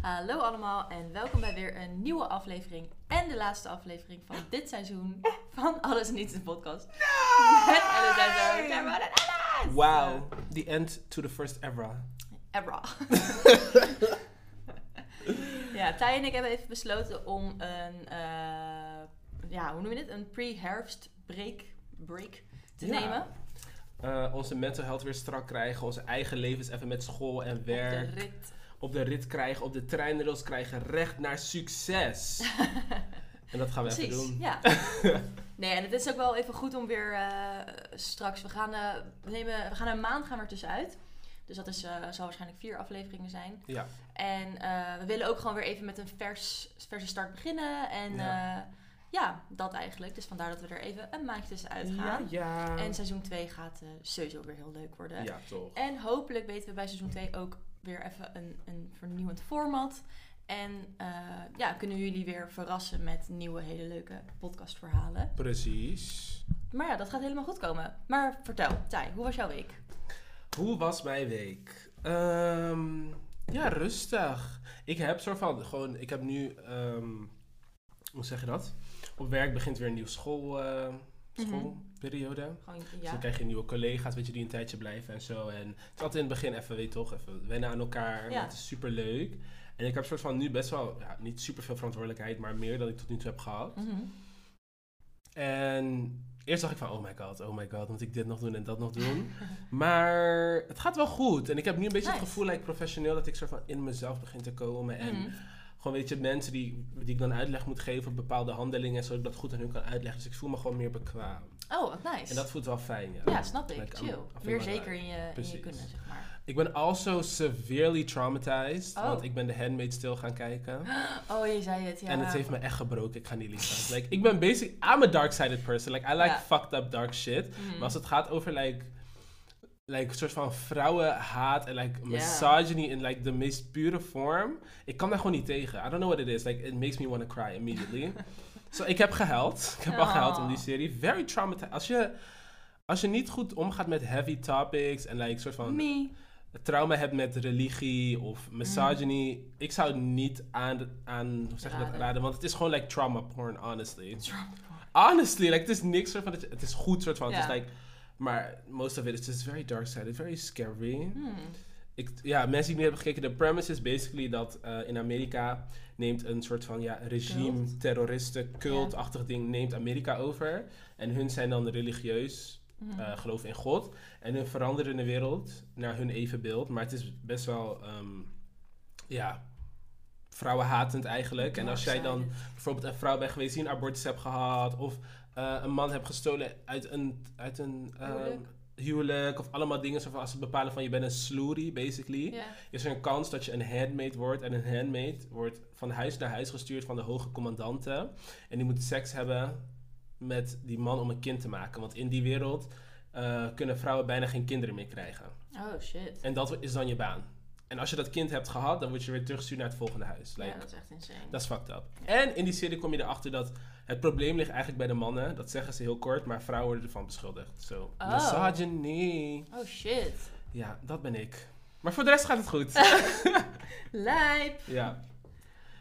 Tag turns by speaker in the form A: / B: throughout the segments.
A: Hallo allemaal en welkom bij weer een nieuwe aflevering en de laatste aflevering van dit seizoen van Alles Niets de podcast. Met Cameron en Alice!
B: Wow, the end to the first era.
A: Ebra. ja, Thij en ik hebben even besloten om een, eh, ja, hoe noem je dit? Een pre-herfst break, break te
B: Ja.
A: nemen.
B: Eh, onze mental health weer strak krijgen, onze eigen levens even met school en
A: Op de
B: werk
A: rit.
B: Op de rit krijgen, op de treinrails krijgen, recht naar succes. en dat gaan we even
A: Precies,
B: doen.
A: ja. Nee, en het is ook wel even goed om weer eh, straks... We gaan, eh, we, nemen, we gaan een maand gaan we er tussenuit. Dus dat is, eh, zal waarschijnlijk vier afleveringen zijn.
B: Ja.
A: En we willen ook gewoon weer even met een vers, verse start beginnen. En
B: Ja.
A: ja. ja, dat eigenlijk. Dus vandaar dat we er even een maandje tussenuit
B: Ja,
A: gaan.
B: ja.
A: En seizoen 2 gaat sowieso weer heel leuk worden.
B: ja, toch.
A: En hopelijk weten we bij seizoen 2 ook weer even een, een vernieuwend format. En eh, ja, kunnen jullie weer verrassen met nieuwe, hele leuke podcastverhalen.
B: Precies.
A: Maar ja, dat gaat helemaal goed komen. Maar vertel, Thij, hoe was jouw week?
B: Hoe was mijn week? Ehm, ja, rustig. Ik heb soort van gewoon, ik heb nu, ehm, hoe zeg je dat? Op werk begint weer een nieuwe school, eh,
A: Mhm.
B: Schoolperiode.
A: Gewoon,
B: Dus dan krijg je nieuwe collega's, weet je, die een tijdje blijven en zo. En het is altijd in het begin even, weet je toch, even wennen aan elkaar.
A: Ja.
B: Het is super leuk. En ik heb soort van nu best wel, ja, niet super veel verantwoordelijkheid, maar meer dan ik tot nu toe heb gehad.
A: Mhm.
B: En eerst dacht ik van, oh my god, oh my god, moet ik dit nog doen en dat nog doen? maar het gaat wel goed. En ik heb nu een beetje het gevoel, like, professioneel, dat ik soort van in mezelf begin te komen. En
A: Mhm.
B: Gewoon, weet je, mensen die, die ik dan uitleg moet geven op bepaalde handelingen, zodat ik dat goed aan hun kan uitleggen. Dus ik voel me gewoon meer bekwaam.
A: Oh, wat nice.
B: En dat voelt wel fijn, ja.
A: ja, snap ik.
B: Like,
A: Chill. Meer zeker in je, in je kunnen, zeg maar.
B: Ik ben also severely traumatized,
A: Oh.
B: want ik ben de Handmaid's Tale gaan kijken.
A: Oh, je zei het, ja.
B: En het heeft me echt gebroken, ik ga niet liegen. Like, ik ben basic, I'm a dark-sided person. Like, I like
A: Ja.
B: fucked up dark shit.
A: Mhm.
B: Maar als het gaat over like, like soort van vrouwenhaat en like misogyny in like de meest pure vorm, ik kan daar gewoon niet tegen. I don't know what it is. Like it makes me want to cry immediately. so ik heb gehuild. Ik heb al
A: Oh.
B: gehuild om die serie. Very traumatized. Als je als je niet goed omgaat met heavy topics en like soort van
A: Me.
B: trauma hebt met religie of misogyny, ik zou het niet aan, aan hoe zeg je dat
A: Raden.
B: want het is gewoon like trauma porn, honestly. Honestly, like, het is niks soort van, het is goed soort van, het is like, maar most of it is just very dark sided, very scary.
A: Hmm.
B: Ik, ja, mensen die nu hebben gekeken, de premise is basically dat eh, in Amerika neemt een soort van ja, regime,
A: Cult.
B: terroristen, cultachtig ding, neemt Amerika over. En hun zijn dan religieus,
A: Mhm.
B: eh geloven in God. En hun veranderen de wereld naar hun evenbeeld. Maar het is best wel, ehm, ja, vrouwenhatend eigenlijk. En als jij dan bijvoorbeeld een vrouw bent geweest die een abortus hebt gehad, of eh, een man hebt gestolen uit een, uit een ehm,
A: Huwelijk.
B: huwelijk, of allemaal dingen zoals als ze bepalen van je bent een sloorie, basically, is er een kans dat je een handmaid wordt. En een handmaid wordt van huis naar huis gestuurd van de hoge commandanten. En die moet seks hebben met die man om een kind te maken. Want in die wereld eh, kunnen vrouwen bijna geen kinderen meer krijgen.
A: Oh, shit.
B: En dat is dan je baan. En als je dat kind hebt gehad, dan word je weer teruggestuurd naar het volgende huis. Like,
A: ja, dat is echt insane.
B: dat is fucked up. En in die serie kom je erachter dat het probleem ligt eigenlijk bij de mannen. Dat zeggen ze heel kort, maar vrouwen worden ervan beschuldigd. Zo,
A: Oh.
B: misogyny.
A: Oh, shit.
B: Ja, dat ben ik. Maar voor de rest gaat het goed.
A: Lijp.
B: ja.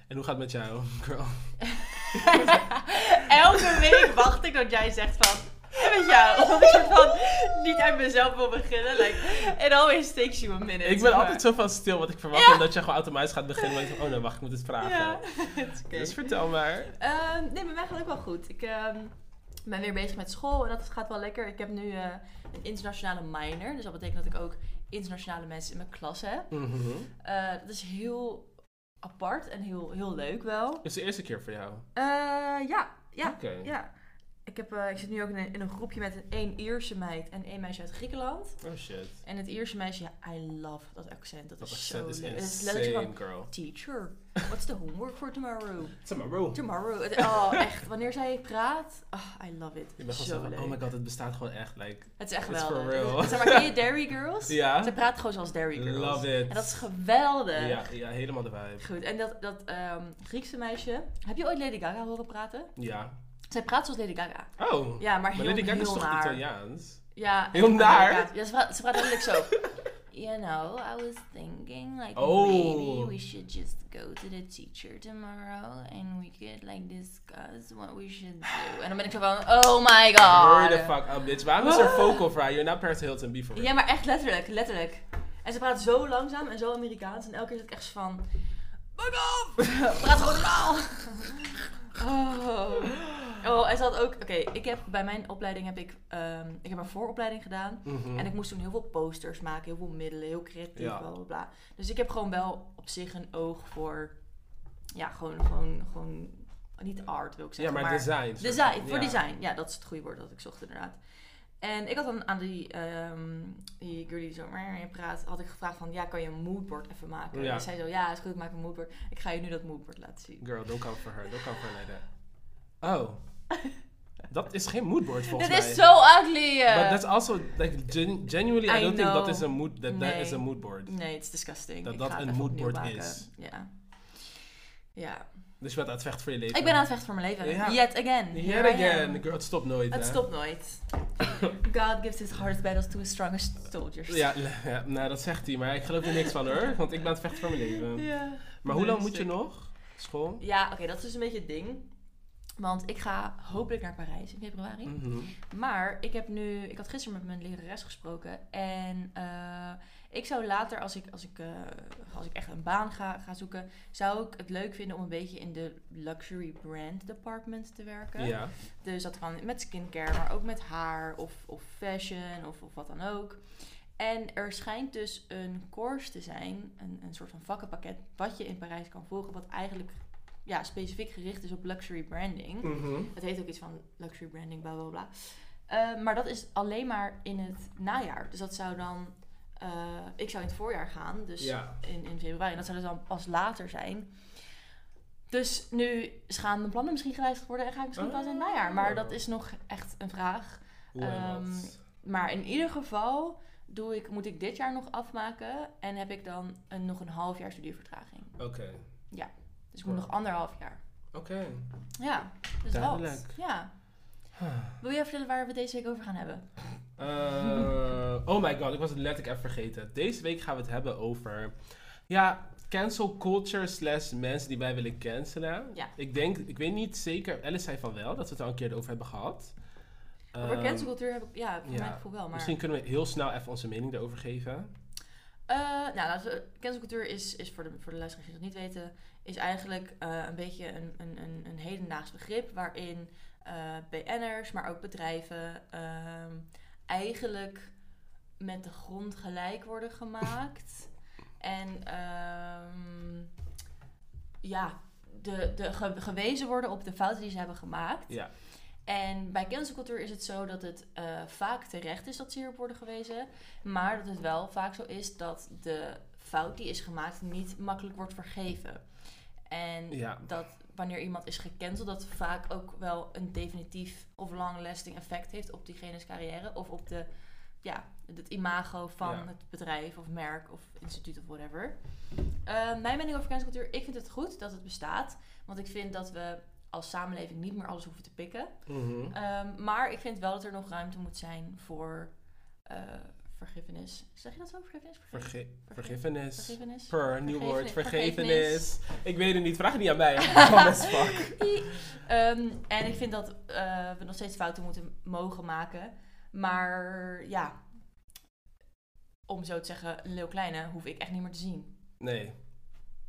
B: En hoe gaat het met jou, girl?
A: Elke week wacht ik dat jij zegt van... Met jou? Omdat ik soort van niet uit mezelf wil beginnen. Like, it always takes you a minute.
B: Ik ben
A: maar.
B: altijd zo van stil, want ik verwacht
A: Ja.
B: dan dat je gewoon automatisch gaat beginnen. Maar ik denk, oh nee, wacht, ik moet het vragen.
A: Ja, het.
B: Dus vertel maar.
A: Ehm, nee, bij mij gaat het ook wel goed. Ik ehm, ben weer bezig met school en dat gaat wel lekker. Ik heb nu eh, een internationale minor. Dus dat betekent dat ik ook internationale mensen in mijn klas heb.
B: Mhm.
A: Eh, dat is heel apart en heel, heel leuk wel.
B: Is de eerste keer voor jou?
A: Eh, ja, ja, ja. Ik, heb, eh, ik zit nu ook in een, in een groepje met één Ierse meid en één meisje uit Griekenland.
B: Oh shit.
A: En het Ierse meisje, ja, I love dat accent. Dat,
B: Dat
A: is
B: accent
A: zo leuk. Het is letterlijk
B: girl.
A: teacher, what's the homework for tomorrow?
B: Tomorrow.
A: Tomorrow. Oh, echt. Wanneer zij praat, oh, I love it.
B: Je bent
A: Zo leuk.
B: oh my god, het bestaat gewoon echt. Like,
A: Het is echt is- Zeg maar, ken je Dairy Girls?
B: ja?
A: Zij praat gewoon zoals Dairy Girls.
B: Love it.
A: En dat is geweldig.
B: Ja, ja, helemaal de vibe.
A: Goed, en dat, dat ehm, Griekse meisje... Heb je ooit Lady Gaga horen praten?
B: Ja.
A: Zij praat zoals Lady Gaga.
B: Oh.
A: Ja, maar
B: Maar
A: heel,
B: Lady Gaga is toch
A: naar.
B: Italiaans?
A: Ja,
B: Heel naar?
A: Ja, ze praat, ze praat letterlijk zo. you know, I was thinking like
B: Oh.
A: maybe we should just go to the teacher tomorrow and we could like discuss what we should do. En dan ben ik zo van, oh my
B: Hurry the
A: god.
B: fuck up, bitch. Waarom is er vocal fry? You're not Paris Hilton, be for real.
A: Ja, maar echt letterlijk, letterlijk. En ze praat zo langzaam en zo Amerikaans. En elke keer zit ik echt van... Fuck off! praat gewoon normaal! Oh. Oh, ze had ook... Oké, ik heb bij mijn opleiding heb ik... ehm, ik heb een vooropleiding gedaan.
B: Mhm.
A: En ik moest toen heel veel posters maken, heel veel middelen, heel creatief,
B: Ja.
A: bla bla bla. Dus ik heb gewoon wel op zich een oog voor... Ja, gewoon, gewoon, gewoon... Niet art wil ik
B: ja,
A: zeggen,
B: maar, design. soort
A: Design,
B: van,
A: voor
B: ja.
A: design. Ja, dat is het goede woord dat ik zocht inderdaad. En ik had dan aan die, ehm die girl die zo praat, had ik gevraagd van, ja, kan je een moodboard even maken?
B: Ja.
A: En zij zo, ja, is goed, ik maak een moodboard. Ik ga je nu dat moodboard laten zien.
B: Girl, don't come for her. Don't come for her like that. Oh. Dat is geen moodboard volgens mij.
A: is zo ugly! eh.
B: But that's also, like, gen- genuinely, I,
A: I
B: don't think that is a mood, that, that
A: Nee.
B: is a moodboard.
A: Nee, het is disgusting.
B: Dat
A: Ik
B: dat een moodboard is.
A: Ja. Ja.
B: Dus je bent aan het vechten voor je leven.
A: Ik ben aan het vechten voor mijn leven.
B: Ja.
A: Yet again.
B: Yet again. Girl, het stopt nooit,
A: Het stopt nooit. God gives his hardest battles to his strongest soldiers.
B: Ja, ja, nou dat zegt hij, maar ik geloof er niks van hoor. Want ik ben aan het vechten voor mijn leven.
A: Ja.
B: Maar hoe lang moet je nog? School?
A: Ja, oké, dat is dus een beetje het ding. Want ik ga hopelijk naar Parijs in februari.
B: Mhm.
A: Maar ik heb nu, ik had gisteren met mijn lerares gesproken. En eh, ik zou later, als ik, als, ik, eh, als ik echt een baan ga, ga zoeken, zou ik het leuk vinden om een beetje in de luxury brand department te werken.
B: Ja.
A: Dus dat kan met skincare, maar ook met haar of, of fashion of, of wat dan ook. En er schijnt dus een course te zijn, een, een soort van vakkenpakket, wat je in Parijs kan volgen, wat eigenlijk ja, specifiek gericht is op luxury branding.
B: Mhm.
A: Het heet ook iets van luxury branding, bla bla bla. Eh, maar dat is alleen maar in het najaar. Dus dat zou dan. eh, ik zou in het voorjaar gaan, dus
B: Ja.
A: in, in februari. En dat zou dus dan pas later zijn. Dus nu gaan mijn plannen misschien gewijzigd worden en ga ik misschien pas in het najaar. Maar dat is nog echt een vraag. Ehm. Maar in ieder geval doe ik, moet ik dit jaar nog afmaken en heb ik dan een, nog een half jaar studievertraging.
B: Oké.
A: Dus ik moet
B: Ja.
A: nog anderhalf jaar.
B: Oké.
A: Ja, dus
B: Duidelijk.
A: wat. Ja. Wil jij vertellen waar we het deze week over gaan hebben?
B: Eh, oh my god, ik was het letterlijk even vergeten. Deze week gaan we het hebben over... Ja, cancel culture slash mensen die wij willen cancelen.
A: Ja.
B: Ik denk, ik weet niet zeker, Alice zei van wel, dat we het al een keer over hebben gehad.
A: Over
B: Ehm,
A: cancelcultuur heb ik, ja, voor
B: ja,
A: mijn gevoel wel. Maar,
B: Misschien kunnen we heel snel even onze mening erover geven.
A: Eh, nou, laten we, cancelcultuur is, is voor de, voor de luisteraars die dat niet weten, is eigenlijk eh, een beetje een, een, een, een hedendaags begrip waarin eh BN'ers, maar ook bedrijven ehm, eigenlijk met de grond gelijk worden gemaakt. en ehm, ja, de, de, ge- gewezen worden op de fouten die ze hebben gemaakt.
B: Ja.
A: En bij cancelcultuur is het zo dat het eh, vaak terecht is dat ze hierop worden gewezen. Maar dat het wel vaak zo is dat de fout die is gemaakt niet makkelijk wordt vergeven. En
B: Ja.
A: dat wanneer iemand is gecanceld, dat vaak ook wel een definitief of long-lasting effect heeft op diegene's carrière. Of op de, ja, het imago van
B: Ja.
A: het bedrijf of merk of instituut of whatever. Eh, mijn mening over cancelcultuur, ik vind het goed dat het bestaat. Want ik vind dat we als samenleving niet meer alles hoeven te pikken.
B: Mhm.
A: Ehm, maar ik vind wel dat er nog ruimte moet zijn voor eh vergiffenis. Zeg je dat zo? Vergiffenis?
B: Verge- vergiffenis.
A: Vergiffenis?
B: Per, nieuw woord.
A: Vergevenis.
B: Ik weet het niet. Vraag het niet aan mij.
A: Ehm, en ik vind dat eh, we nog steeds fouten moeten mogen maken. Maar ja, om zo te zeggen, een leeuw kleine hoef ik echt niet meer te zien.
B: Nee.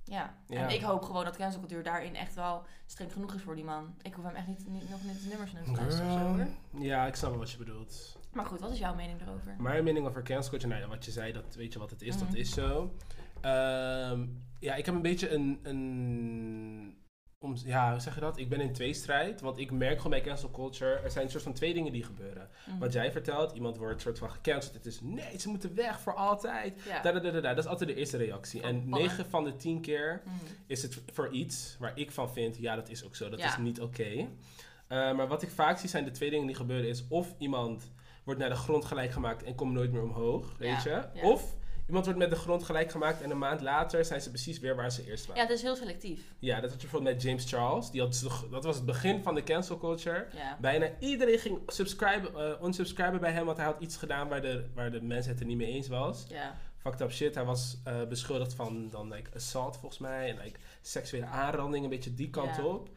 A: Ja.
B: Ja.
A: En ik hoop gewoon dat cancelcultuur daarin echt wel streng genoeg is voor die man. Ik hoef hem echt niet, niet, nog niet de nummers te luisteren.
B: Ja, ik snap wel wat je bedoelt.
A: Maar goed, wat is jouw mening erover?
B: Mijn mening over cancel culture, nou wat je zei, dat weet je wat het is,
A: Mhm.
B: dat is zo. Ehm, ja, ik heb een beetje een, een om, ja, hoe zeg je dat? Ik ben in tweestrijd, want ik merk gewoon bij cancel culture, er zijn een soort van twee dingen die gebeuren.
A: Mhm.
B: Wat jij vertelt, iemand wordt soort van gecanceld, het is nee, ze moeten weg voor altijd.
A: Ja.
B: Da, da, da, da, da. Dat is altijd de eerste reactie.
A: Van
B: En
A: ballen.
B: 9 van de 10 keer
A: Mhm.
B: is het voor iets waar ik van vind, ja, dat is ook zo, dat
A: Ja.
B: is niet oké. Eh, maar wat ik vaak zie zijn de twee dingen die gebeuren is of iemand wordt naar de grond gelijk gemaakt en komt nooit meer omhoog, weet
A: Ja,
B: je?
A: ja.
B: Of iemand wordt met de grond gelijk gemaakt en een maand later zijn ze precies weer waar ze eerst
A: Ja,
B: waren.
A: het is heel selectief.
B: Ja, dat had je bijvoorbeeld met James Charles. Die had, dat was het begin van de cancel culture.
A: Ja.
B: Bijna iedereen ging subscriben, eh, unsubscriben bij hem, want hij had iets gedaan waar de, waar de mensen het er niet mee eens was.
A: Ja.
B: fucked up shit. Hij was eh, beschuldigd van dan like assault volgens mij en like seksuele aanranding, een beetje die kant
A: Ja.
B: op.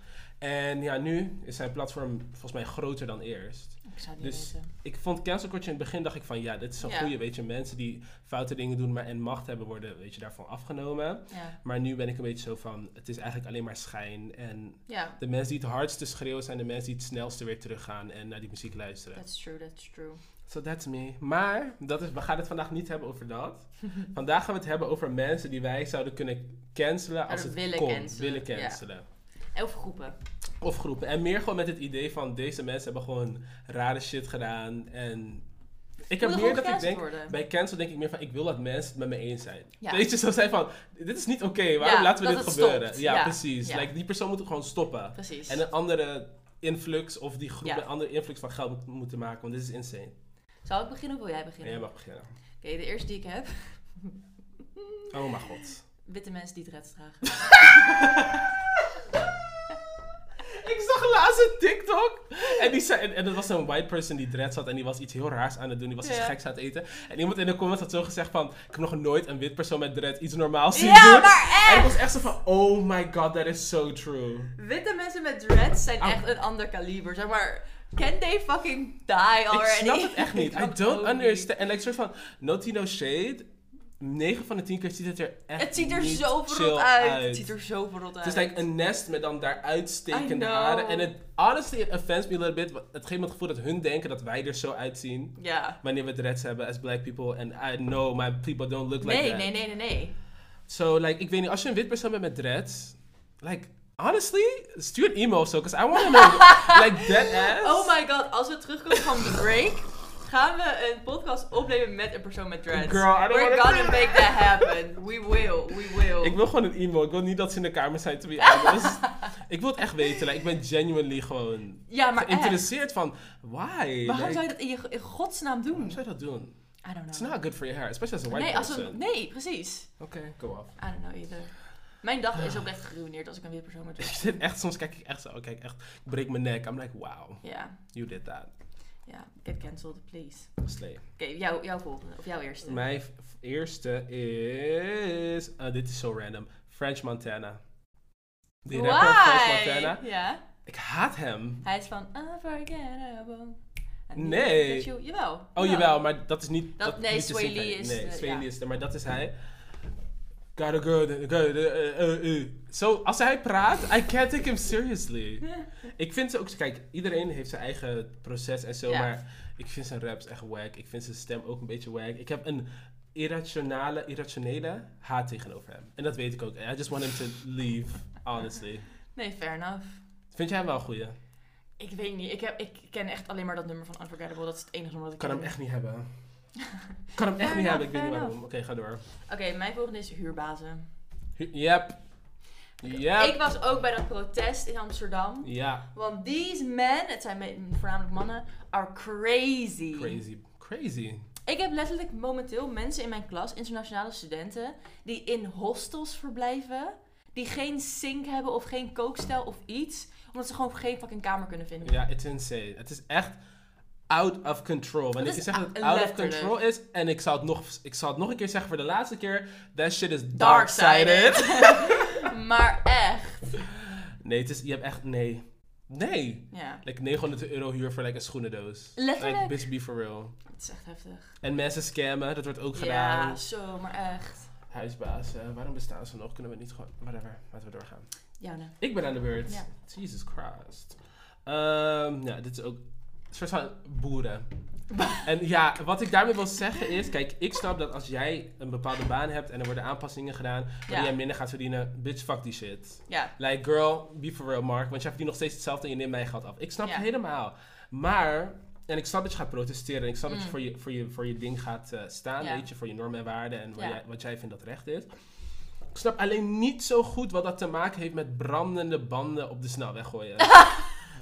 B: En ja, nu is zijn platform volgens mij groter dan eerst.
A: Ik zou het niet
B: Dus-
A: weten.
B: Ik vond cancel culture in het begin dacht ik van ja, dit is een
A: Ja.
B: goede, weet je, mensen die foute dingen doen maar en macht hebben worden, weet je, daarvan afgenomen.
A: Ja.
B: Maar nu ben ik een beetje zo van, het is eigenlijk alleen maar schijn en
A: Ja,
B: de mensen die het hardste schreeuwen zijn de mensen die het snelste weer teruggaan en naar die muziek luisteren.
A: that's true, that's true.
B: So that's me. Maar dat is, we gaan het vandaag niet hebben over dat. vandaag gaan we het hebben over mensen die wij zouden kunnen cancelen als het
A: willen
B: kon.
A: cancelen,
B: Willen cancelen.
A: Elf groepen.
B: Of groepen. En meer gewoon met het idee van deze mensen hebben gewoon rare shit gedaan. En ik heb
A: er
B: meer dat ik denk,
A: worden.
B: bij cancel denk ik meer van ik wil dat mensen het met me eens zijn.
A: Ja.
B: Weet je, zo zijn van dit is niet oké, waarom
A: Ja,
B: laten we dit gebeuren? Ja,
A: Ja,
B: precies. Like, die persoon moet gewoon stoppen.
A: Precies.
B: En een andere influx of die groep een andere influx van geld moet- moeten maken, want dit is insane.
A: Zal ik beginnen of wil jij
B: En
A: beginnen?
B: jij mag beginnen.
A: Oké, de eerste die ik heb.
B: Oh mijn god.
A: Witte mensen die dreads dragen.
B: Ik zag laatst een TikTok. En, die zei, en, en dat was een white person die dreads had. En die was iets heel raars aan het doen. Die was iets
A: Ja.
B: geks aan het eten. En iemand in de comments had zo gezegd van... Ik heb nog nooit een wit persoon met dreads iets normaals zien
A: Ja,
B: doen.
A: maar
B: En ik
A: echt!
B: was echt zo van... Oh my god, that is so true.
A: Witte mensen met dreads zijn
B: Au.
A: echt een ander kaliber. Zeg maar, can they fucking die already?
B: Ik snap het echt niet. I don't understand. En like, soort van... No tea, no shade. 9 van de 10 keer ziet het er echt
A: Het ziet er
B: niet
A: zo verrot uit. Het ziet er zo verrot uit.
B: Het is like een nest met dan daar uitstekende haren. En het, honestly, it offends me a little bit. Het geeft me het gevoel dat hun denken dat wij er zo uitzien.
A: Ja.
B: wanneer we dreads hebben as black people. And I know my people don't look like that.
A: nee, nee, nee, nee.
B: So, like, ik weet niet, als je een wit persoon bent met dreads, like, honestly, stuur een e-mail of zo, because I want to know, like, that ass.
A: Oh my god, als we terugkomen van de break, gaan we een podcast opnemen met een persoon met dreads.
B: Girl, I don't
A: We're gonna
B: do
A: make that happen. We will, we will.
B: Ik wil gewoon een e-mail. Ik wil niet dat ze in de kamer zijn, to be honest. ik wil het echt weten. Like, ik ben genuinely gewoon
A: ja, maar echt.
B: geïnteresseerd van, why?
A: Waarom
B: Like,
A: zou je dat in, je, in godsnaam doen?
B: waarom zou je dat doen?
A: I don't
B: It's
A: know.
B: not good for your hair, especially as a white
A: nee, als
B: person.
A: een, nee, precies.
B: Oké, go off.
A: I don't know either. Mijn dag is ook echt geruineerd als ik een wit persoon met
B: Ik
A: dreads
B: zit echt, soms kijk ik echt zo, kijk echt, ik breek mijn nek. I'm like, wow,
A: Ja,
B: you did that.
A: Ja. Get cancelled, please.
B: Slay.
A: Oké, jou, jouw volgende. Of jouw eerste.
B: Mijn eerste is. uh, dit is zo random. French Montana. Die rapper French Montana.
A: Ja.
B: Ik haat hem.
A: Hij is van Unforgettable.
B: Nee.
A: you- Jawel.
B: Oh jawel, maar dat is niet.
A: Dat- nee, Sway Lee is
B: Nee, Sway. Lee is maar dat is hij. Gotta go, go, uh, uh, uh. Zo, als hij praat, I can't take him seriously. Ik vind ze ook, kijk, iedereen heeft zijn eigen proces en zo, maar ik vind zijn raps echt wack. Ik vind zijn stem ook een beetje wack. Ik heb een irrationele, irrationele haat tegenover hem. En dat weet ik ook. I just want him to leave, honestly.
A: Nee, fair enough.
B: Vind jij hem wel een goeie?
A: Ik weet niet. Ik, heb, ik ken echt alleen maar dat nummer van Unforgettable. Dat is het enige nummer dat
B: Ik
A: ik
B: kan hem echt niet hebben. Ik kan hem echt niet hebben, ik weet niet waarom. Oké, ga door.
A: Oké, mijn volgende is huurbazen.
B: Hu- Yep. Yep.
A: Ik was ook bij dat protest in Amsterdam.
B: Ja,
A: Want these men, het zijn me- voornamelijk mannen, are crazy.
B: crazy. Crazy.
A: Ik heb letterlijk momenteel mensen in mijn klas, internationale studenten, die in hostels verblijven. Die geen sink hebben of geen kookstel of iets. Omdat ze gewoon geen fucking kamer kunnen vinden.
B: Ja, it's insane. Het is echt out of control. Wanneer ik zeg dat het out of control is, en ik zal, het nog, ik zal het nog een keer zeggen voor de laatste keer, that shit is
A: Dark-sided. maar echt.
B: nee, het is, je hebt echt, nee. Nee.
A: Ja,
B: Like 900 euro huur voor like, een schoenendoos.
A: Letterlijk.
B: Like, bitch, be for real.
A: het is echt heftig.
B: En mensen scammen, dat wordt ook
A: Ja,
B: gedaan.
A: zo, maar echt.
B: Huisbazen, waarom bestaan ze nog? Kunnen we niet gewoon, whatever, laten we doorgaan.
A: Ja, nee.
B: Ik ben aan de beurt.
A: Ja.
B: Jesus Christ. Ehm, ja, dit is ook soort van boeren. en ja, wat ik daarmee wil zeggen is, kijk, ik snap dat als jij een bepaalde baan hebt en er worden aanpassingen gedaan,
A: Ja.
B: jij minder gaat verdienen, bitch, fuck die shit.
A: Ja,
B: Like, girl, be for real, Mark, want jij verdient nog steeds hetzelfde en je neemt mijn geld af. Ik snap
A: Ja.
B: het helemaal. Maar, en ik snap dat je gaat protesteren en ik snap dat je
A: Mm.
B: voor je, voor je, voor je ding gaat eh, staan, weet je, voor je normen en waarden en wat, jij, wat jij vindt dat recht is. Ik snap alleen niet zo goed wat dat te maken heeft met brandende banden op de snelweg gooien.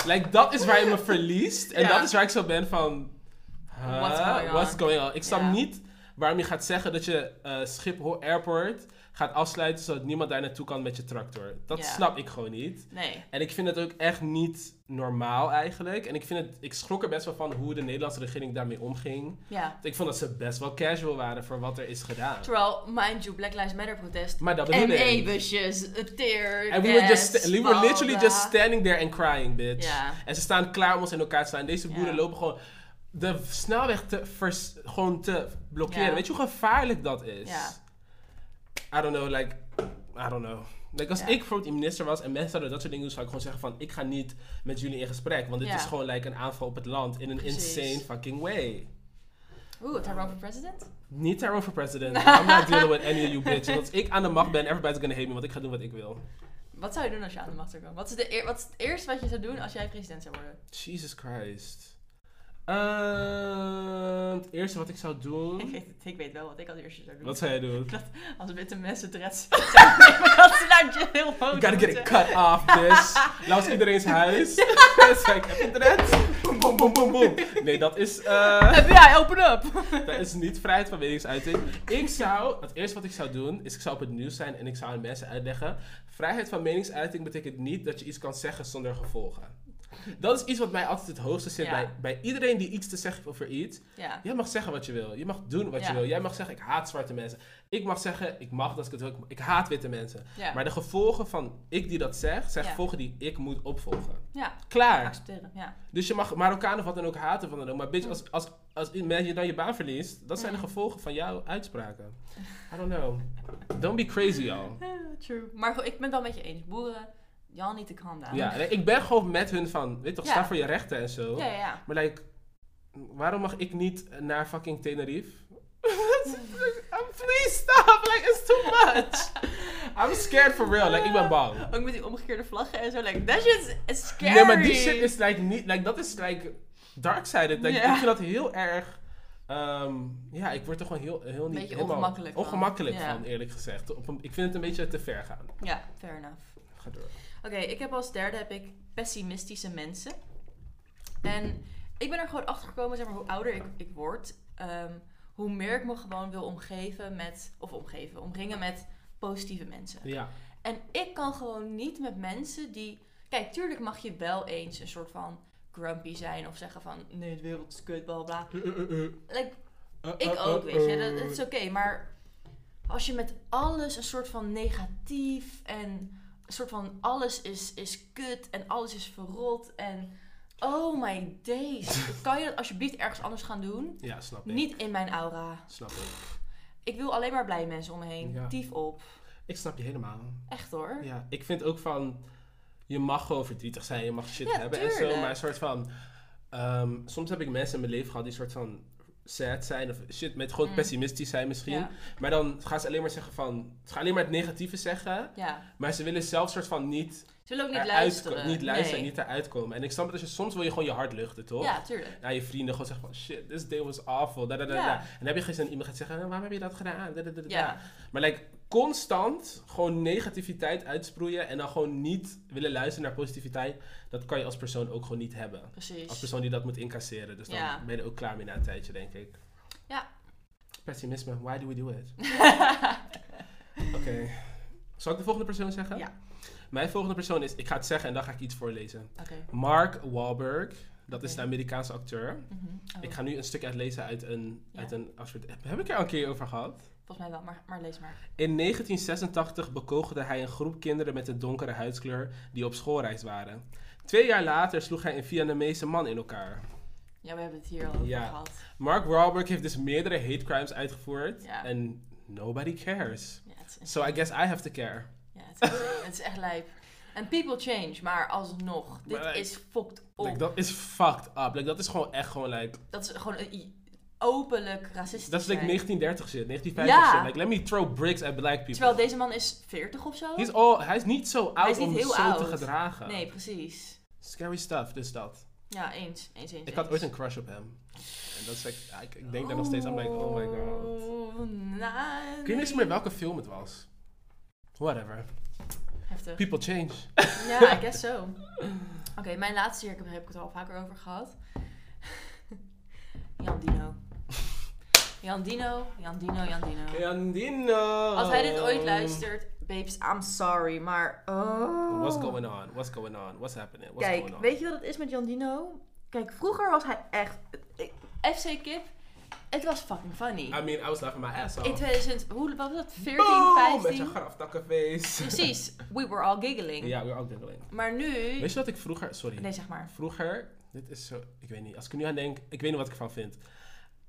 B: like, dat is waar je me verliest. En
A: Ja.
B: dat is waar ik zo ben van... huh,
A: What's going on?
B: what's going on? Ik snap niet waarom je gaat zeggen dat je eh, Schiphol Airport gaat afsluiten zodat niemand daar naartoe kan met je tractor. Dat snap ik gewoon niet.
A: Nee.
B: En ik vind het ook echt niet normaal eigenlijk. En ik, vind het, ik schrok er best wel van hoe de Nederlandse regering daarmee omging.
A: Ja.
B: Ik vond dat ze best wel casual waren voor wat er is gedaan.
A: Terwijl, mind you, Black Lives Matter protest.
B: Maar dat bedoel ik.
A: Teer,
B: And we were, just, we were literally just standing there and crying, bitch.
A: Ja.
B: En ze staan klaar om ons in elkaar te slaan. Deze boeren
A: Ja.
B: lopen gewoon de snelweg te, vers, gewoon te blokkeren.
A: Ja.
B: Weet je hoe gevaarlijk dat is?
A: Ja.
B: I don't know, like, I don't know. Like, als
A: Ja.
B: ik bijvoorbeeld minister was en mensen zouden dat soort dingen doen, zou ik gewoon zeggen van, ik ga niet met jullie in gesprek. Want dit
A: Ja.
B: is gewoon like, een aanval op het land in een
A: Precies.
B: insane fucking way.
A: Oeh, Tyrone voor president?
B: Niet Tyrone for president. I'm not dealing with any of you bitches. Als ik aan de macht ben, everybody's gonna hate me, want ik ga doen wat ik wil.
A: Wat zou je doen als je aan de macht zou komen? Wat is, de wat is het eerste wat je zou doen als jij president zou worden?
B: Jesus Christ. Ehm, het eerste wat ik zou
A: Ik
B: doen.
A: weet, het, ik weet wel wat ik als eerste zou doen.
B: Wat zou jij doen?
A: Als witte mensen zijn, dat ze naar jail
B: You
A: moeten.
B: gotta get it cut off, bitch. Langs iedereen's huis. Zeg ik, heb je het? Boom, boom, boom, boom, boom. Nee, dat is, eh,
A: FBI, open up!
B: dat is niet vrijheid van meningsuiting. Ik zou, het eerste wat ik zou doen, is ik zou op het nieuws zijn en ik zou aan mensen uitleggen. Vrijheid van meningsuiting betekent niet dat je iets kan zeggen zonder gevolgen. Dat is iets wat mij altijd het hoogste zit
A: Ja.
B: bij, bij iedereen die iets te zeggen heeft over iets.
A: Ja.
B: Jij mag zeggen wat je wil. Je mag doen wat je wil. Jij mag zeggen, ik haat zwarte mensen. Ik mag zeggen, ik mag dat ik het wil. Ik- haat witte mensen. Maar de gevolgen van ik die dat zeg, zijn gevolgen die ik moet opvolgen.
A: ja.
B: Klaar.
A: Accepteren.
B: Dus je mag Marokkanen of wat dan ook haten van dan ook. Maar bitch, als, als, als je dan je baan verliest, dat zijn de
A: Mm.
B: gevolgen van jouw uitspraken. I don't know. Don't be crazy, y'all.
A: True. Maar ik ben het wel met je eens. Boeren, y'all need to calm down.
B: Ja, ik ben gewoon met hun van, weet toch,
A: Ja.
B: sta voor je rechten en zo.
A: Ja, ja.
B: Maar like, waarom mag ik niet naar fucking Tenerife? Please stop, like it's too much. I'm scared for real, like ik ben bang.
A: Ook met die omgekeerde vlaggen en zo. Like, that shit is scary.
B: Nee, maar die shit is like niet, like dat is like dark-sided. Like. Ik vind dat heel erg, ehm, ja, ik word er gewoon heel, heel niet
A: Beetje
B: helemaal
A: ongemakkelijk van.
B: ongemakkelijk van, eerlijk gezegd. Op een, ik vind het een beetje te ver gaan.
A: Ja, fair enough.
B: Ga door.
A: Oké, ik heb als derde heb ik pessimistische mensen. En ik ben er gewoon achter gekomen, zeg maar, hoe ouder ik, ik word, ehm, hoe meer ik me gewoon wil omgeven met, of omgeven, omringen met positieve mensen.
B: Ja.
A: En ik kan gewoon niet met mensen die. Kijk, tuurlijk mag je wel eens een soort van grumpy zijn of zeggen van nee, de wereld is kut, bla bla. Like, ik ook, weet je, dat, dat is oké. maar als je met alles een soort van negatief en soort van alles is, is kut en alles is verrot en oh my days. kan je dat alsjeblieft ergens anders gaan doen?
B: Ja, snap ik.
A: Niet in mijn aura.
B: Snap ik.
A: Ik wil alleen maar blij mensen om me heen.
B: Ja.
A: Tief op.
B: Ik snap je helemaal.
A: Echt hoor.
B: Ja, ik vind ook van, je mag gewoon verdrietig zijn, je mag shit
A: Ja,
B: hebben en zo, maar een soort van, ehm, soms heb ik mensen in mijn leven gehad die soort van sad zijn of shit, met gewoon
A: Mm.
B: pessimistisch zijn misschien.
A: Ja,
B: Maar dan gaan ze alleen maar zeggen van, ze gaan alleen maar het negatieve zeggen,
A: ja.
B: maar ze willen zelf soort van niet,
A: Ze willen ook niet luisteren.
B: niet luisteren,
A: Nee.
B: niet eruit komen. En ik snap het als je, soms wil je gewoon je hart luchten, toch?
A: Ja, tuurlijk.
B: Naar je vrienden gewoon zeggen van, shit, this day was awful, da, da, da,
A: Ja.
B: da. En dan heb je geen zin in iemand gaat zeggen, waarom heb je dat gedaan? Maar like, constant gewoon negativiteit uitsproeien en dan gewoon niet willen luisteren naar positiviteit, dat kan je als persoon ook gewoon niet hebben. Als
A: precies.
B: persoon die dat moet incasseren. Dus dan
A: Ja.
B: ben je er ook klaar mee na een tijdje, denk ik.
A: Ja.
B: Pessimisme, why do we do it? Oké. Zal ik de volgende persoon zeggen?
A: Ja.
B: Mijn volgende persoon is, ik ga het zeggen en dan ga ik iets voorlezen.
A: Oké.
B: Mark Wahlberg, dat is de Amerikaanse acteur.
A: Mhm. Oh,
B: Ik ga nu een stuk uitlezen uit een,
A: Ja.
B: uit een. Heb ik er al een keer over gehad?
A: Volgens mij wel, maar, maar lees maar.
B: In 1986 bekogelde hij een groep kinderen met een donkere huidskleur die op schoolreis waren. Twee jaar later sloeg hij een Vietnamese man in elkaar.
A: Ja, we hebben het hier al over
B: Ja.
A: gehad.
B: Mark Wahlberg heeft dus meerdere hate crimes uitgevoerd en nobody cares. So I guess I have to care.
A: ja, het is, het is echt lijp. En people change, maar alsnog. Dit
B: like,
A: is fucked.
B: Like, dat is fucked up. Like, dat is gewoon echt gewoon like...
A: Dat is gewoon een openlijk racistisch
B: Dat is like
A: zijn.
B: 1930 shit, 1950
A: Ja.
B: shit. Like, let me throw bricks at black people.
A: Terwijl deze man is 40 of zo?
B: He's all, hij is niet zo oud
A: is niet
B: om
A: heel
B: zo
A: oud.
B: te gedragen.
A: Nee, precies.
B: Scary stuff, dus dat.
A: Ja, eens. Eens, eens.
B: Ik had
A: eens.
B: ooit een crush op hem. En dat is like, ik, ik denk daar nog steeds aan, like, oh my god.
A: Oh.
B: Ik weet niet eens meer welke film het was. Whatever.
A: Heftig.
B: People change.
A: Ja, I guess so. Oké, mijn laatste hier, ik heb, heb ik het al vaker over gehad. Jan Dino. Jan Dino, Jan Dino, Jan Dino.
B: Jan Dino.
A: Als hij dit ooit luistert, babes, I'm sorry, maar... Oh.
B: What's going on? What's going on? What's happening? What's
A: Kijk,
B: going on?
A: weet je wat het is met Jan Dino? Kijk, vroeger was hij echt... ik- FC Kip, het was fucking funny.
B: I mean, I was laughing my ass off.
A: In 2000, hoe wat was dat? 14,
B: Boom, Met
A: 15?
B: je graftakkenface.
A: Precies, we were all giggling.
B: Ja, we were ook giggling.
A: Maar nu...
B: Weet je wat ik vroeger... Sorry.
A: Nee, zeg maar.
B: Vroeger, dit is zo... Ik weet niet. Als ik nu aan denk, ik weet niet wat ik ervan vind.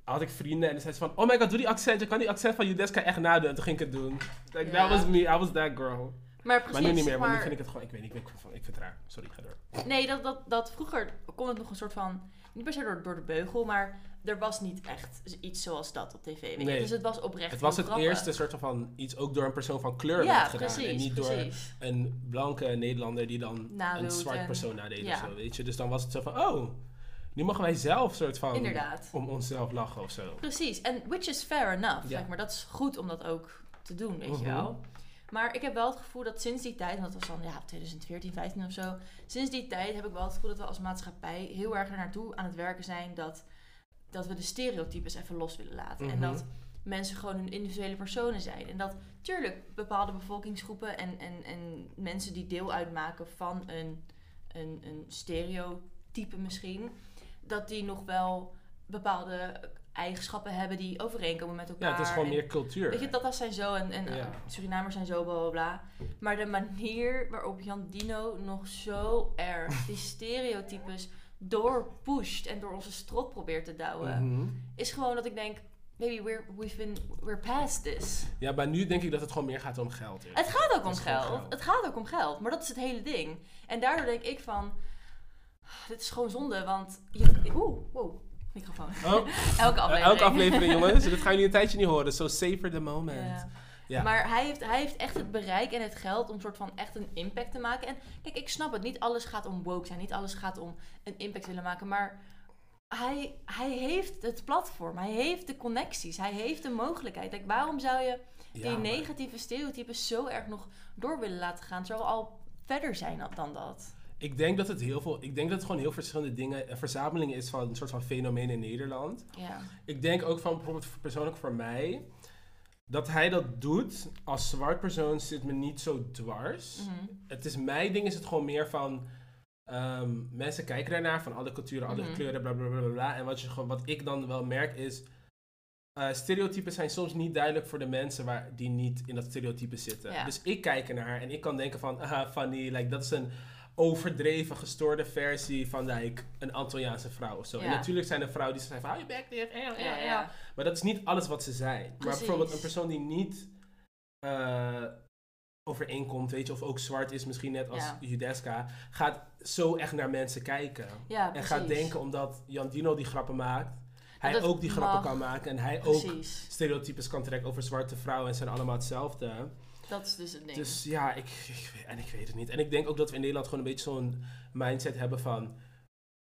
B: Had ik vrienden en zeiden ze van... Oh my god, doe die accent. Je kan die accent van Judeska echt nadoen. En toen ging ik het doen. Like, that was me. I was that girl.
A: Maar precies,
B: maar nu niet meer, want nu vind ik het gewoon... Ik weet niet, ik, vind ik vind het raar. Sorry, ga door.
A: Nee, dat, dat, dat vroeger kon het nog een soort van... Niet per se door, door de beugel, maar er was niet echt iets zoals dat op tv. Weet?
B: Nee.
A: Dus het was oprecht
B: Het was het
A: grappig.
B: eerste soort van iets ook door een persoon van kleur
A: Ja,
B: werd gedaan.
A: precies,
B: en niet door een blanke Nederlander die dan
A: Nadoet
B: een zwart
A: en-
B: persoon nadeed
A: ja.
B: of zo, weet je. Dus dan was het zo van, oh, nu mogen wij zelf soort van
A: Inderdaad.
B: om onszelf lachen of zo.
A: Precies, en which is fair enough.
B: Ja.
A: Zeg maar dat is goed om dat ook te doen, weet je
B: Mhm.
A: wel. Maar ik heb wel het gevoel dat sinds die tijd, en dat was dan ja, 2014, 15 of zo. Sinds die tijd heb ik wel het gevoel dat we als maatschappij heel erg er naartoe aan het werken zijn dat, dat we de stereotypes even los willen laten. En
B: Mhm.
A: dat mensen gewoon hun individuele personen zijn. En dat, tuurlijk, bepaalde bevolkingsgroepen en, en, en mensen die deel uitmaken van een, een, een stereotype misschien, dat die nog wel bepaalde eigenschappen hebben die overeenkomen met elkaar.
B: Ja, het is gewoon
A: En-
B: meer cultuur.
A: Weet je, Tata's zijn zo en, en
B: Ja.
A: eh, Surinamers zijn zo, bla bla bla. Maar de manier waarop Jan Dino nog zo erg die stereotypes doorpusht en door onze strot probeert te douwen,
B: Mhm.
A: is gewoon dat ik denk, baby, we're, we've been, we're past this.
B: Ja, maar nu denk ik dat het gewoon meer gaat om geld. eerlijk.
A: Het gaat ook om geld. Het gaat ook om geld, maar dat is het hele ding. En daardoor denk ik van, dit is gewoon zonde, want je, oeh, wow, microfoon.
B: Oh,
A: Elke
B: eh,
A: aflevering.
B: elke aflevering, jongens. Dit ga je nu een tijdje niet horen. So safer the moment.
A: Ja.
B: Ja.
A: Maar hij heeft, hij heeft echt het bereik en het geld om soort van echt een impact te maken. En kijk, ik snap het. Niet alles gaat om woke zijn. Niet alles gaat om een impact willen maken. Maar hij, hij heeft het platform. Hij heeft de connecties. Hij heeft de mogelijkheid. Kijk, waarom zou je die negatieve stereotypes zo erg nog door willen laten gaan? Terwijl we al verder zijn dan dat.
B: Ik denk dat het heel veel. Ik denk dat het gewoon heel verschillende dingen. Een verzameling is van een soort van fenomeen in Nederland.
A: Ja.
B: Ik denk ook van bijvoorbeeld persoonlijk voor mij. Dat hij dat doet als zwart persoon zit me niet zo dwars.
A: Mhm.
B: Het is mijn ding, is het gewoon meer van. ehm, mensen kijken daarnaar van alle culturen, alle
A: Mhm.
B: kleuren, bla bla bla bla. En wat, je, gewoon, wat ik dan wel merk is. eh stereotypen zijn soms niet duidelijk voor de mensen waar, die niet in dat stereotype zitten.
A: Ja.
B: Dus ik kijk ernaar en ik kan denken van, aha, funny, like, dat is een overdreven, gestoorde versie van like, een Antilliaanse vrouw of zo. En natuurlijk zijn er vrouwen die zeggen van, hou je bek dicht, eh, eh,
A: Ja,
B: eh.
A: ja.
B: Maar dat is niet alles wat ze zijn. Maar bijvoorbeeld een persoon die niet overeenkomt, weet je, of ook zwart is, misschien net als. Judeska, gaat zo echt naar mensen kijken. En gaat denken omdat Jan Dino die grappen maakt, hij ook die grappen
A: mag.
B: kan maken en hij ook stereotypes kan trekken over zwarte vrouwen en zijn allemaal hetzelfde.
A: Dat is dus het ding.
B: Dus ja, ik, ik, weet- en ik weet het niet. En ik denk ook dat we in Nederland gewoon een beetje zo'n mindset hebben van,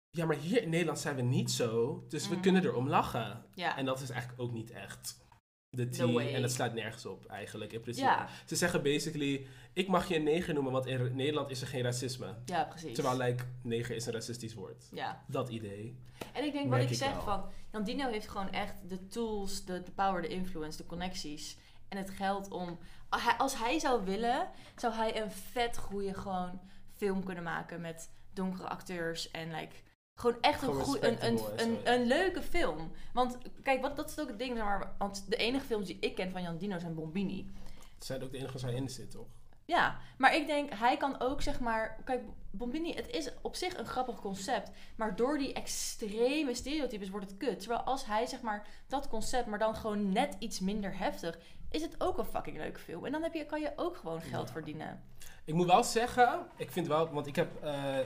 B: ja, maar hier in Nederland zijn we niet zo, dus we
A: Mhm.
B: kunnen erom lachen.
A: ja.
B: En dat is eigenlijk ook niet echt de
A: The
B: tea.
A: way.
B: En dat slaat nergens op eigenlijk in principe.
A: ja.
B: Ze zeggen basically, ik mag je een neger noemen, want in Nederland is er geen racisme.
A: ja, precies.
B: Terwijl like, neger is een racistisch woord.
A: Ja.
B: Dat idee.
A: En ik denk wat ik
B: ik
A: zeg
B: wel.
A: van, Dino heeft gewoon echt de tools, de, de power, de influence, de connecties en het geld om, als hij, als hij zou willen, zou hij een vet goede gewoon film kunnen maken met donkere acteurs en like, gewoon echt een, goeie, een, een, een, leuke film. Want kijk, wat, dat is ook het ding, maar, want de enige films die ik ken van Jan Dino zijn Bombini.
B: Het zijn ook de enige waar in zit, toch?
A: Ja, maar ik denk, hij kan ook zeg maar. Kijk, Bombini, het is op zich een grappig concept. Maar door die extreme stereotypes wordt het kut. Terwijl als hij zeg maar dat concept, maar dan gewoon net iets minder heftig, is het ook een fucking leuke film. En dan heb je, kan je ook gewoon geld
B: Ja.
A: verdienen.
B: Ik moet wel zeggen, ik vind wel, want ik heb, eh,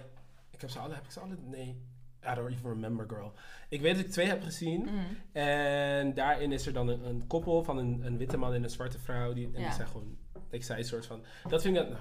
B: ik heb ze alle, heb ik ze alle, nee, I don't even remember, girl. Ik weet dat ik twee heb gezien.
A: Mhm.
B: En daarin is er dan een, een koppel van een, een witte man en een zwarte vrouw. Die, en
A: Ja.
B: die zijn gewoon, ik zei een soort van, dat vind ik, nou,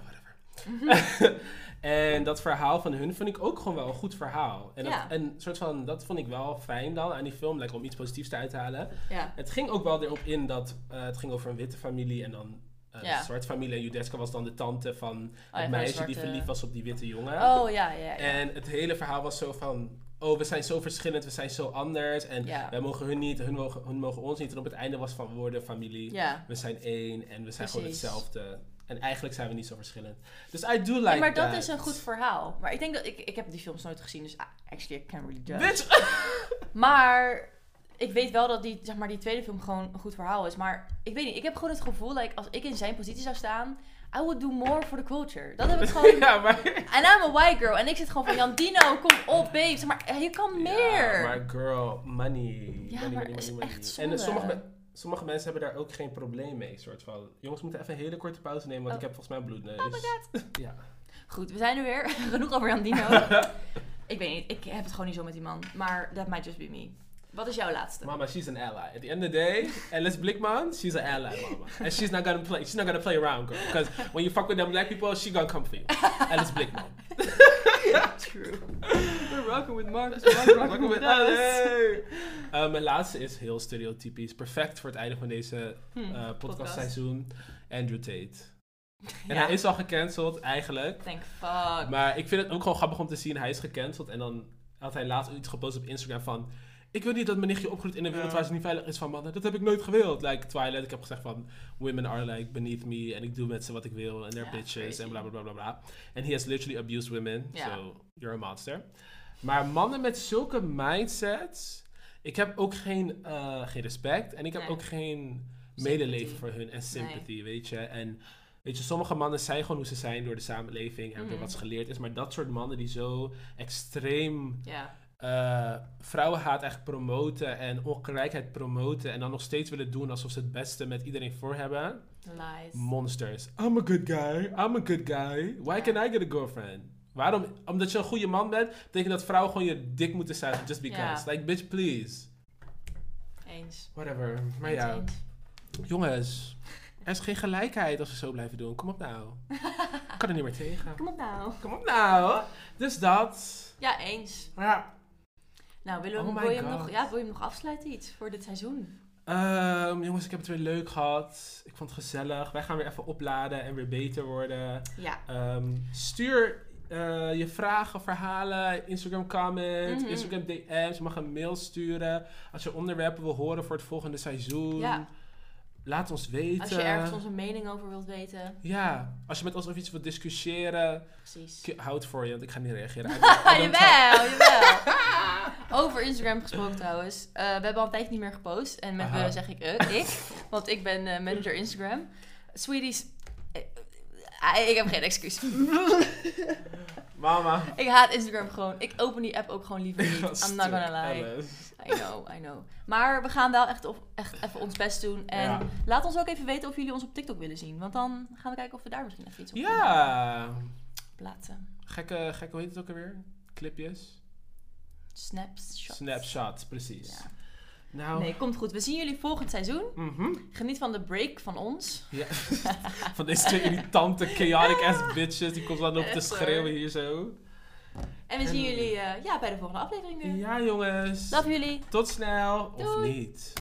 B: en dat verhaal van hun vind ik ook gewoon wel een goed verhaal. En, dat,
A: Ja.
B: en soort van, dat vond ik wel fijn dan aan die film, like, om iets positiefs te uithalen.
A: Ja.
B: Het ging ook wel erop in dat eh, het ging over een witte familie en dan
A: Ja.
B: zwarte familie. En Judeska was dan de tante van
A: Oh,
B: het meisje die verliefd was op die witte jongen.
A: Oh, ja, ja, ja.
B: En het hele verhaal was zo van... Oh, we zijn zo verschillend, we zijn zo anders. En
A: Ja.
B: wij mogen hun niet, hun mogen, hun mogen ons niet. En op het einde was van, we worden familie.
A: ja.
B: We zijn één en we zijn gewoon hetzelfde. En eigenlijk zijn we niet zo verschillend. Dus I do like
A: Nee, maar dat
B: that.
A: is een goed verhaal. Maar ik denk dat... Ik, ik heb die films nooit gezien, dus actually I can't really judge.
B: Bitch!
A: Maar ik weet wel dat die, zeg maar, die tweede film gewoon een goed verhaal is. Maar ik weet niet, ik heb gewoon het gevoel, like, als ik in zijn positie zou staan, I would do more for the culture. Dat heb ik gewoon.
B: ja, maar...
A: En I'm a white girl. En ik zit gewoon van, Jan Dino, kom op, babe. Zeg maar, je kan meer.
B: Ja, maar girl, money.
A: Ja,
B: money,
A: maar
B: money,
A: is
B: money,
A: echt.
B: En
A: zonde.
B: sommige, me- sommige mensen hebben daar ook geen probleem mee. Soort van, jongens, we moeten even een hele korte pauze nemen, want
A: Oh.
B: ik heb volgens mij bloedneus.
A: Oh my god.
B: Ja.
A: Goed, we zijn er weer. Genoeg over Jan Dino. ik weet niet, ik heb het gewoon niet zo met die man. Maar that might just be me. Wat is jouw laatste?
B: Mama, she's an ally. At the end of the day, Alice Blickman, she's an ally, mama. And she's not gonna play. She's not gonna play around, girl. Because when you fuck with them black people, she gonna come for you. Alice Blickman.
A: True. We're rocking with Marcus.
B: Rocking with Alice. Uh, mijn laatste is heel stereotypisch. Perfect voor het einde van deze uh, podcastseizoen. Andrew Tate. En
A: Ja.
B: hij is al gecanceld, eigenlijk.
A: Thank fuck.
B: Maar ik vind het ook gewoon grappig om te zien. Hij is gecanceld. En dan had hij laatst iets gepost op Instagram van... Ik wil niet dat mijn nichtje opgroeit in een wereld
A: Ja.
B: waar ze niet veilig is van mannen. Dat heb ik nooit gewild. Like Twilight, ik heb gezegd van... Women are like beneath me. En ik doe met ze wat ik wil. En they're
A: Ja,
B: bitches. En bla bla bla bla bla. En he has literally abused women.
A: Ja.
B: So, you're a monster. Maar mannen met zulke mindsets... Ik heb ook geen, eh, geen respect. En ik heb
A: Nee.
B: ook geen
A: Sympathy.
B: medeleven voor hun. En sympathy, weet je. En... Weet je, sommige mannen zijn gewoon hoe ze zijn door de samenleving en door
A: Mhm.
B: wat ze geleerd is. Maar dat soort mannen die zo extreem
A: Ja.
B: Eh vrouwenhaat echt promoten en ongelijkheid promoten. En dan nog steeds willen doen alsof ze het beste met iedereen voor hebben.
A: Lies.
B: Monsters. I'm a good guy. I'm a good guy. Why can I get a girlfriend? Waarom? Omdat je een goede man bent, betekent dat vrouwen gewoon je dik moeten zijn. Just because. Like, bitch, please.
A: Eens.
B: Whatever. Maar ja,
A: eens.
B: jongens. Er is geen gelijkheid als we zo blijven doen. Kom op nou. Ik kan er niet meer tegen.
A: Kom op nou.
B: Kom op nou. Dus dat.
A: Ja, eens.
B: Ja.
A: Nou, willen we,
B: Oh
A: wil, je hem nog, ja, wil je hem nog afsluiten iets voor dit seizoen?
B: Ehm, jongens, ik heb het weer leuk gehad. Ik vond het gezellig. Wij gaan weer even opladen en weer beter worden.
A: Ja.
B: Ehm, stuur eh, je vragen, verhalen, Instagram comments,
A: Mhm.
B: Instagram DM's. Je mag een mail sturen. Als je onderwerpen wil horen voor het volgende seizoen.
A: Ja.
B: Laat ons weten.
A: Als je ergens onze mening over wilt weten.
B: Ja, als je met ons over iets wilt discussiëren,
A: Precies.
B: houd voor je, want ik ga niet reageren.
A: Jawel, jawel. Over Instagram gesproken trouwens. Eh, we hebben al een tijdje niet meer gepost. En met we zeg ik eh, ik. Want ik ben eh, manager Instagram. Sweeties. ik heb geen excuus.
B: Mama.
A: ik haat Instagram gewoon. Ik open die app ook gewoon liever niet. I'm not gonna lie.
B: Alice.
A: I know, I know. Maar we gaan wel echt, op, echt even ons best doen. En
B: Ja.
A: laat ons ook even weten of jullie ons op TikTok willen zien. Want dan gaan we kijken of we daar misschien even iets op kunnen
B: Ja.
A: plaatsen.
B: Gekke, gekke, hoe heet het ook alweer? Clipjes?
A: Snaps, shots.
B: Snapshots, precies.
A: Ja.
B: Nou,
A: Nee, komt goed. We zien jullie volgend seizoen.
B: mhm.
A: Geniet van de break van ons.
B: ja. van deze twee irritante, chaotic ass bitches die constant op te schreeuwen hier zo.
A: En we zien
B: En-
A: jullie eh, ja, bij de volgende aflevering weer.
B: Ja, jongens.
A: Love jullie.
B: Tot snel. Of niet.